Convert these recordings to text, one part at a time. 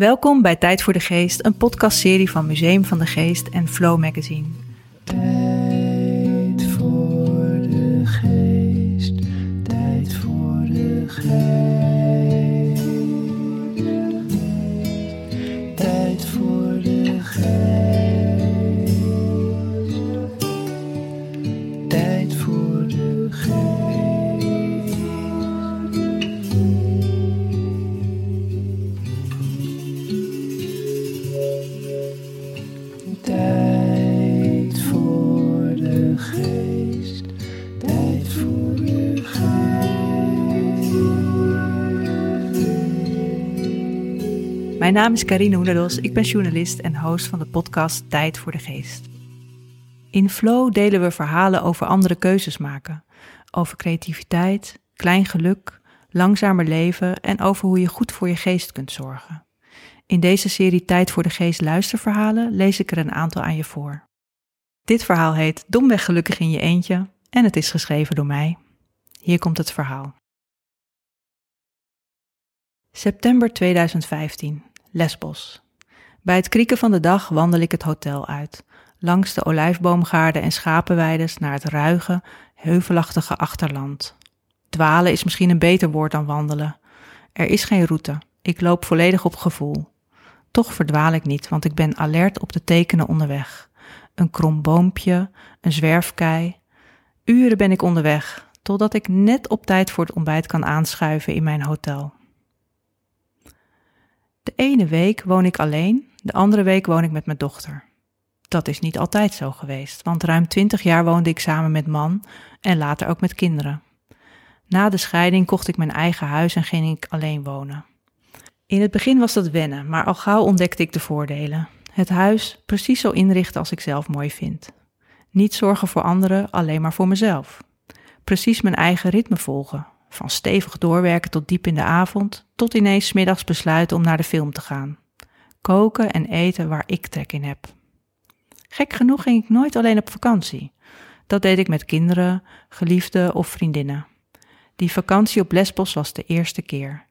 Welkom bij Tijd voor de Geest, een podcastserie van Museum van de Geest en Flow Magazine. Mijn naam is Karine Hoenderdos, ik ben journalist en host van de podcast Tijd voor de Geest. In Flow delen we verhalen over andere keuzes maken, over creativiteit, klein geluk, langzamer leven en over hoe je goed voor je geest kunt zorgen. In deze serie Tijd voor de Geest luisterverhalen lees ik er een aantal aan je voor. Dit verhaal heet Domweg gelukkig in je eentje en het is geschreven door mij. Hier komt het verhaal. September 2015, Lesbos. Bij het krieken van de dag wandel ik het hotel uit, langs de olijfboomgaarden en schapenweides naar het ruige, heuvelachtige achterland. Dwalen is misschien een beter woord dan wandelen. Er is geen route. Ik loop volledig op gevoel. Toch verdwaal ik niet, want ik ben alert op de tekenen onderweg. Een krom boompje, een zwerfkei. Uren ben ik onderweg, totdat ik net op tijd voor het ontbijt kan aanschuiven in mijn hotel. De ene week woon ik alleen, de andere week woon ik met mijn dochter. Dat is niet altijd zo geweest, want ruim twintig jaar woonde ik samen met man en later ook met kinderen. Na de scheiding kocht ik mijn eigen huis en ging ik alleen wonen. In het begin was dat wennen, maar al gauw ontdekte ik de voordelen. Het huis precies zo inrichten als ik zelf mooi vind. Niet zorgen voor anderen, alleen maar voor mezelf. Precies mijn eigen ritme volgen. Van stevig doorwerken tot diep in de avond, tot ineens middags besluiten om naar de film te gaan. Koken en eten waar ik trek in heb. Gek genoeg ging ik nooit alleen op vakantie. Dat deed ik met kinderen, geliefden of vriendinnen. Die vakantie op Lesbos was de eerste keer.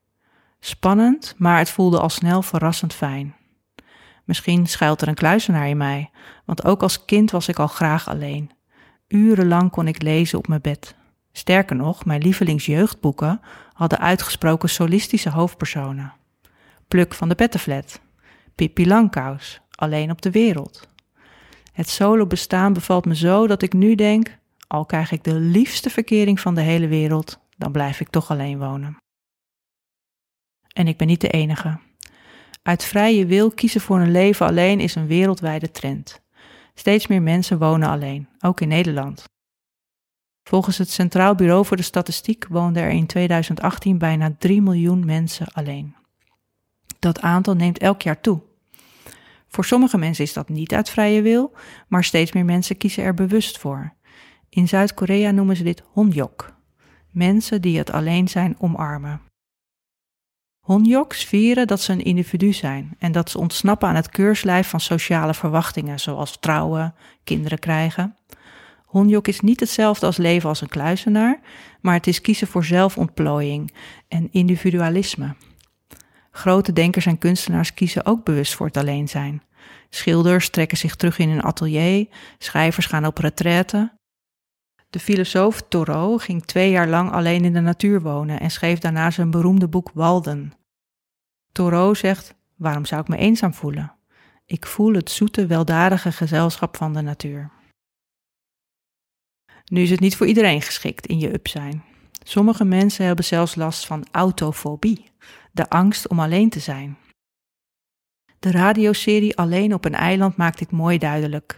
Spannend, maar het voelde al snel verrassend fijn. Misschien schuilt er een kluizenaar in mij, want ook als kind was ik al graag alleen. Urenlang kon ik lezen op mijn bed. Sterker nog, mijn lievelingsjeugdboeken hadden uitgesproken solistische hoofdpersonen. Pluk van de Pettenflat, Pippi Langkous, Alleen op de wereld. Het solo bestaan bevalt me zo dat ik nu denk, al krijg ik de liefste verkering van de hele wereld, dan blijf ik toch alleen wonen. En ik ben niet de enige. Uit vrije wil kiezen voor een leven alleen is een wereldwijde trend. Steeds meer mensen wonen alleen, ook in Nederland. Volgens het Centraal Bureau voor de Statistiek woonden er in 2018 bijna 3 miljoen mensen alleen. Dat aantal neemt elk jaar toe. Voor sommige mensen is dat niet uit vrije wil, maar steeds meer mensen kiezen er bewust voor. In Zuid-Korea noemen ze dit honjok. Mensen die het alleen zijn omarmen. Honjoks vieren dat ze een individu zijn en dat ze ontsnappen aan het keurslijf van sociale verwachtingen, zoals trouwen, kinderen krijgen. Honjok is niet hetzelfde als leven als een kluizenaar, maar het is kiezen voor zelfontplooiing en individualisme. Grote denkers en kunstenaars kiezen ook bewust voor het alleen zijn. Schilders trekken zich terug in hun atelier, schrijvers gaan op retraite. De filosoof Thoreau ging twee jaar lang alleen in de natuur wonen en schreef daarna zijn beroemde boek Walden. Thoreau zegt: Waarom zou ik me eenzaam voelen? Ik voel het zoete, weldadige gezelschap van de natuur. Nu is het niet voor iedereen geschikt in je up zijn. Sommige mensen hebben zelfs last van autofobie, de angst om alleen te zijn. De radioserie Alleen op een eiland maakt dit mooi duidelijk.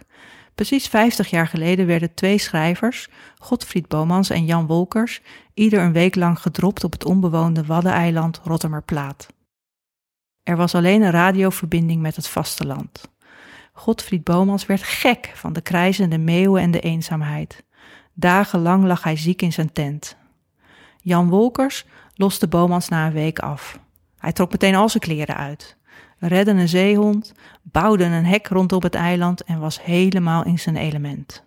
Precies 50 jaar geleden werden twee schrijvers, Godfried Bomans en Jan Wolkers, ieder een week lang gedropt op het onbewoonde Waddeneiland Rottermerplaat. Er was alleen een radioverbinding met het vasteland. Godfried Bomans werd gek van de krijzende meeuwen en de eenzaamheid. Dagenlang lag hij ziek in zijn tent. Jan Wolkers loste Bomans na een week af. Hij trok meteen al zijn kleren uit, redde een zeehond, bouwde een hek rondom het eiland en was helemaal in zijn element.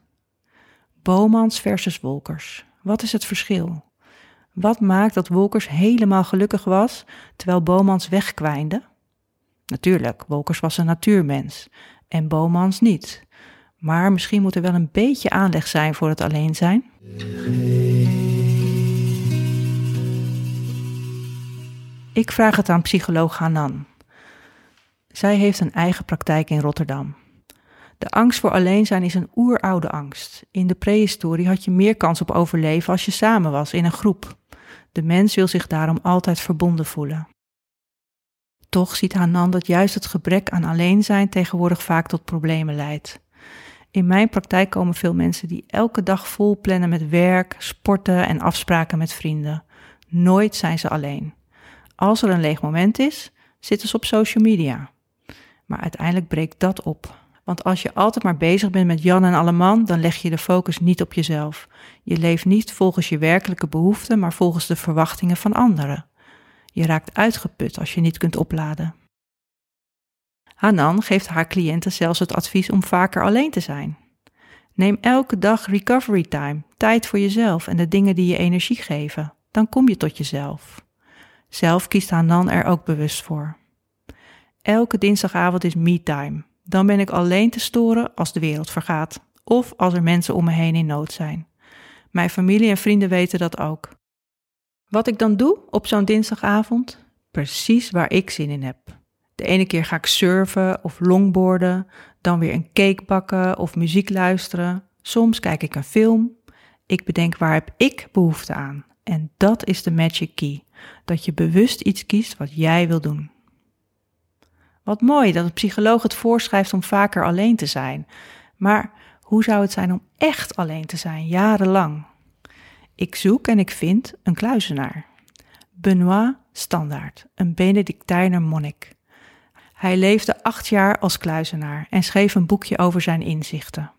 Bomans versus Wolkers. Wat is het verschil? Wat maakt dat Wolkers helemaal gelukkig was terwijl Bomans wegkwijnde? Natuurlijk, Wolkers was een natuurmens en Bomans niet. Maar misschien moet er wel een beetje aanleg zijn voor het alleen zijn. Ik vraag het aan psycholoog Hanan. Zij heeft een eigen praktijk in Rotterdam. De angst voor alleen zijn is een oeroude angst. In de prehistorie had je meer kans op overleven als je samen was in een groep. De mens wil zich daarom altijd verbonden voelen. Toch ziet Hanan dat juist het gebrek aan alleen zijn tegenwoordig vaak tot problemen leidt. In mijn praktijk komen veel mensen die elke dag vol plannen met werk, sporten en afspraken met vrienden. Nooit zijn ze alleen. Als er een leeg moment is, zitten ze op social media. Maar uiteindelijk breekt dat op. Want als je altijd maar bezig bent met Jan en Alleman, dan leg je de focus niet op jezelf. Je leeft niet volgens je werkelijke behoeften, maar volgens de verwachtingen van anderen. Je raakt uitgeput als je niet kunt opladen. Hanan geeft haar cliënten zelfs het advies om vaker alleen te zijn. Neem elke dag recovery time, tijd voor jezelf en de dingen die je energie geven. Dan kom je tot jezelf. Zelf kiest Hanan er ook bewust voor. Elke dinsdagavond is me-time. Dan ben ik alleen te storen als de wereld vergaat of als er mensen om me heen in nood zijn. Mijn familie en vrienden weten dat ook. Wat ik dan doe op zo'n dinsdagavond? Precies waar ik zin in heb. De ene keer ga ik surfen of longboarden, dan weer een cake bakken of muziek luisteren. Soms kijk ik een film. Ik bedenk waar heb ik behoefte aan. En dat is de magic key. Dat je bewust iets kiest wat jij wil doen. Wat mooi dat een psycholoog het voorschrijft om vaker alleen te zijn. Maar hoe zou het zijn om echt alleen te zijn, jarenlang? Ik zoek en ik vind een kluizenaar. Benoit Standaard, een Benedictijner monnik. Hij leefde acht jaar als kluizenaar en schreef een boekje over zijn inzichten.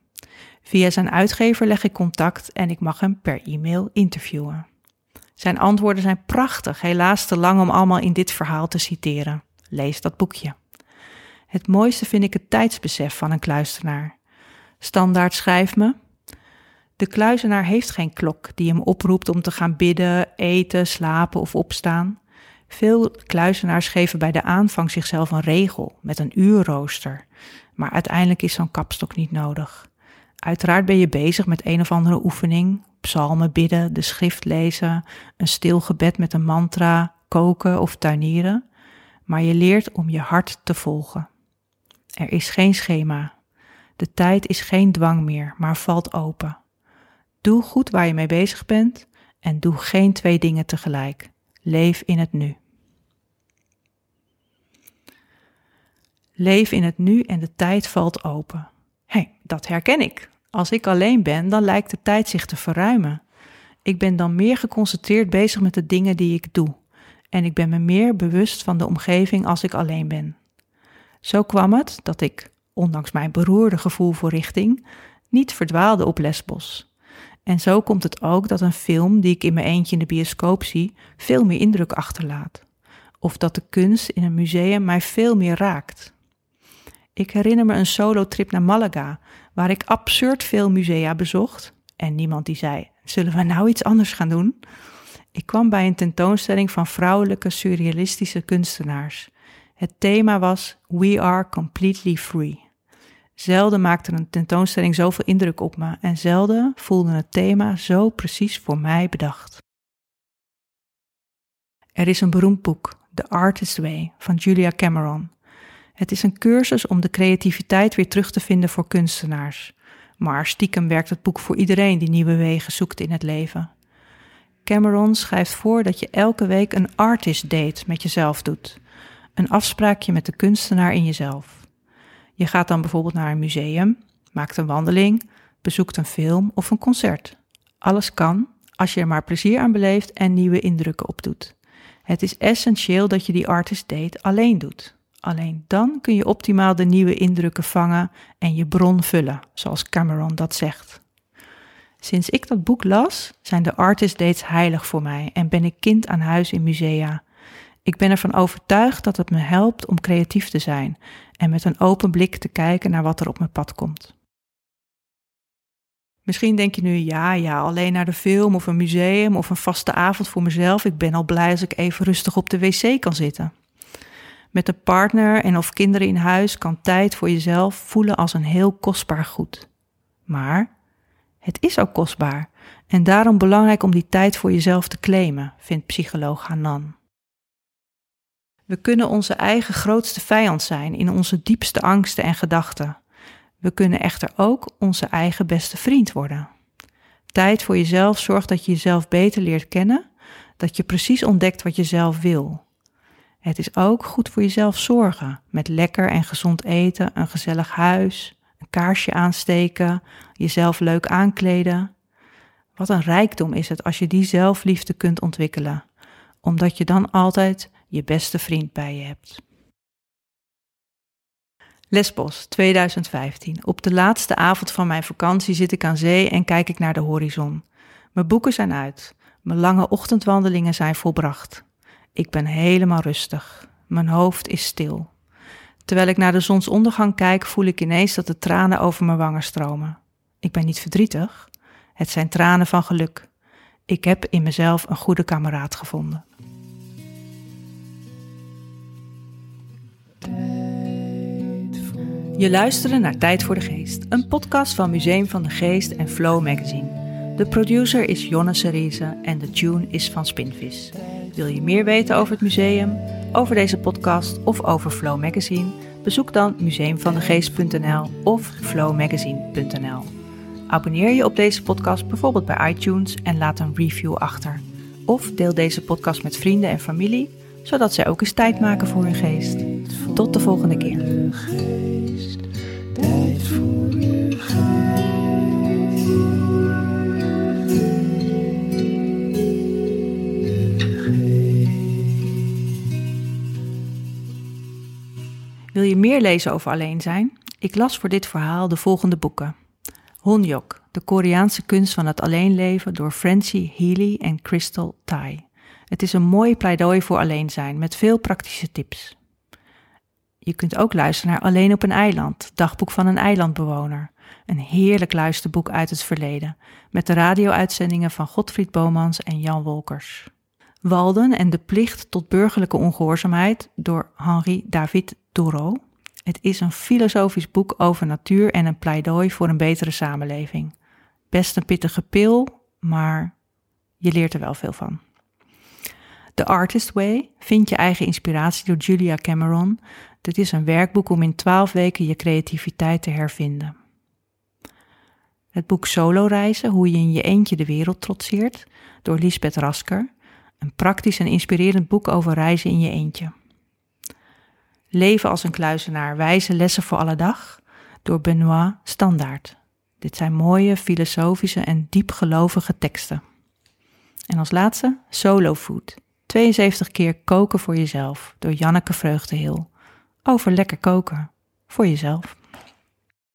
Via zijn uitgever leg ik contact en ik mag hem per e-mail interviewen. Zijn antwoorden zijn prachtig, helaas te lang om allemaal in dit verhaal te citeren. Lees dat boekje. Het mooiste vind ik het tijdsbesef van een kluizenaar. Standaard schrijft me: De kluizenaar heeft geen klok die hem oproept om te gaan bidden, eten, slapen of opstaan. Veel kluizenaars geven bij de aanvang zichzelf een regel met een uurrooster, maar uiteindelijk is zo'n kapstok niet nodig. Uiteraard ben je bezig met een of andere oefening, psalmen bidden, de schrift lezen, een stil gebed met een mantra, koken of tuinieren, maar je leert om je hart te volgen. Er is geen schema. De tijd is geen dwang meer, maar valt open. Doe goed waar je mee bezig bent en doe geen twee dingen tegelijk. Leef in het nu. Leef in het nu en de tijd valt open. Hé, hey, dat herken ik. Als ik alleen ben, dan lijkt de tijd zich te verruimen. Ik ben dan meer geconcentreerd bezig met de dingen die ik doe. En ik ben me meer bewust van de omgeving als ik alleen ben. Zo kwam het dat ik, ondanks mijn beroerde gevoel voor richting, niet verdwaalde op Lesbos. En zo komt het ook dat een film die ik in mijn eentje in de bioscoop zie, veel meer indruk achterlaat. Of dat de kunst in een museum mij veel meer raakt. Ik herinner me een solo-trip naar Malaga, waar ik absurd veel musea bezocht. En niemand die zei: Zullen we nou iets anders gaan doen? Ik kwam bij een tentoonstelling van vrouwelijke surrealistische kunstenaars. Het thema was We Are Completely Free. Zelden maakte een tentoonstelling zoveel indruk op me en zelden voelde het thema zo precies voor mij bedacht. Er is een beroemd boek, The Artist's Way, van Julia Cameron. Het is een cursus om de creativiteit weer terug te vinden voor kunstenaars. Maar stiekem werkt het boek voor iedereen die nieuwe wegen zoekt in het leven. Cameron schrijft voor dat je elke week een artist date met jezelf doet. Een afspraakje met de kunstenaar in jezelf. Je gaat dan bijvoorbeeld naar een museum, maakt een wandeling, bezoekt een film of een concert. Alles kan als je er maar plezier aan beleeft en nieuwe indrukken opdoet. Het is essentieel dat je die artist date alleen doet. Alleen dan kun je optimaal de nieuwe indrukken vangen en je bron vullen, zoals Cameron dat zegt. Sinds ik dat boek las, zijn de artist dates heilig voor mij en ben ik kind aan huis in musea. Ik ben ervan overtuigd dat het me helpt om creatief te zijn en met een open blik te kijken naar wat er op mijn pad komt. Misschien denk je nu, ja, ja, alleen naar de film of een museum of een vaste avond voor mezelf. Ik ben al blij als ik even rustig op de wc kan zitten. Met een partner en of kinderen in huis kan tijd voor jezelf voelen als een heel kostbaar goed. Maar het is ook kostbaar en daarom belangrijk om die tijd voor jezelf te claimen, vindt psycholoog Hanan. We kunnen onze eigen grootste vijand zijn in onze diepste angsten en gedachten. We kunnen echter ook onze eigen beste vriend worden. Tijd voor jezelf zorgt dat je jezelf beter leert kennen, dat je precies ontdekt wat je zelf wil. Het is ook goed voor jezelf zorgen, met lekker en gezond eten, een gezellig huis, een kaarsje aansteken, jezelf leuk aankleden. Wat een rijkdom is het als je die zelfliefde kunt ontwikkelen, omdat je dan altijd je beste vriend bij je hebt. Lesbos 2015. Op de laatste avond van mijn vakantie zit ik aan zee en kijk ik naar de horizon. Mijn boeken zijn uit. Mijn lange ochtendwandelingen zijn volbracht. Ik ben helemaal rustig. Mijn hoofd is stil. Terwijl ik naar de zonsondergang kijk, voel ik ineens dat de tranen over mijn wangen stromen. Ik ben niet verdrietig. Het zijn tranen van geluk. Ik heb in mezelf een goede kameraad gevonden. Je luisterde naar Tijd voor de Geest, een podcast van Museum van de Geest en Flow Magazine. De producer is Jonne Cerise en de tune is van Spinvis. Wil je meer weten over het museum, over deze podcast of over Flow Magazine? Bezoek dan museumvandegeest.nl of flowmagazine.nl. Abonneer je op deze podcast bijvoorbeeld bij iTunes en laat een review achter. Of deel deze podcast met vrienden en familie, zodat zij ook eens tijd maken voor hun geest. Tot de volgende keer. Wil je meer lezen over alleen zijn? Ik las voor dit verhaal de volgende boeken. Honyok, de Koreaanse kunst van het alleen leven door Francie Healy en Crystal Tai. Het is een mooi pleidooi voor alleen zijn met veel praktische tips. Je kunt ook luisteren naar Alleen op een eiland, dagboek van een eilandbewoner. Een heerlijk luisterboek uit het verleden, met de radio-uitzendingen van Godfried Bomans en Jan Wolkers. Walden en de plicht tot burgerlijke ongehoorzaamheid door Henri David Thoreau. Het is een filosofisch boek over natuur en een pleidooi voor een betere samenleving. Best een pittige pil, maar je leert er wel veel van. The Artist Way, vind je eigen inspiratie door Julia Cameron. Dit is een werkboek om in twaalf weken je creativiteit te hervinden. Het boek Solo Reizen, hoe je in je eentje de wereld trotseert, door Lisbeth Rasker. Een praktisch en inspirerend boek over reizen in je eentje. Leven als een kluizenaar, wijze lessen voor alle dag, door Benoit Standaard. Dit zijn mooie, filosofische en diepgelovige teksten. En als laatste Solo Food. 72 keer koken voor jezelf door Janneke Vreugdehil. Over lekker koken voor jezelf.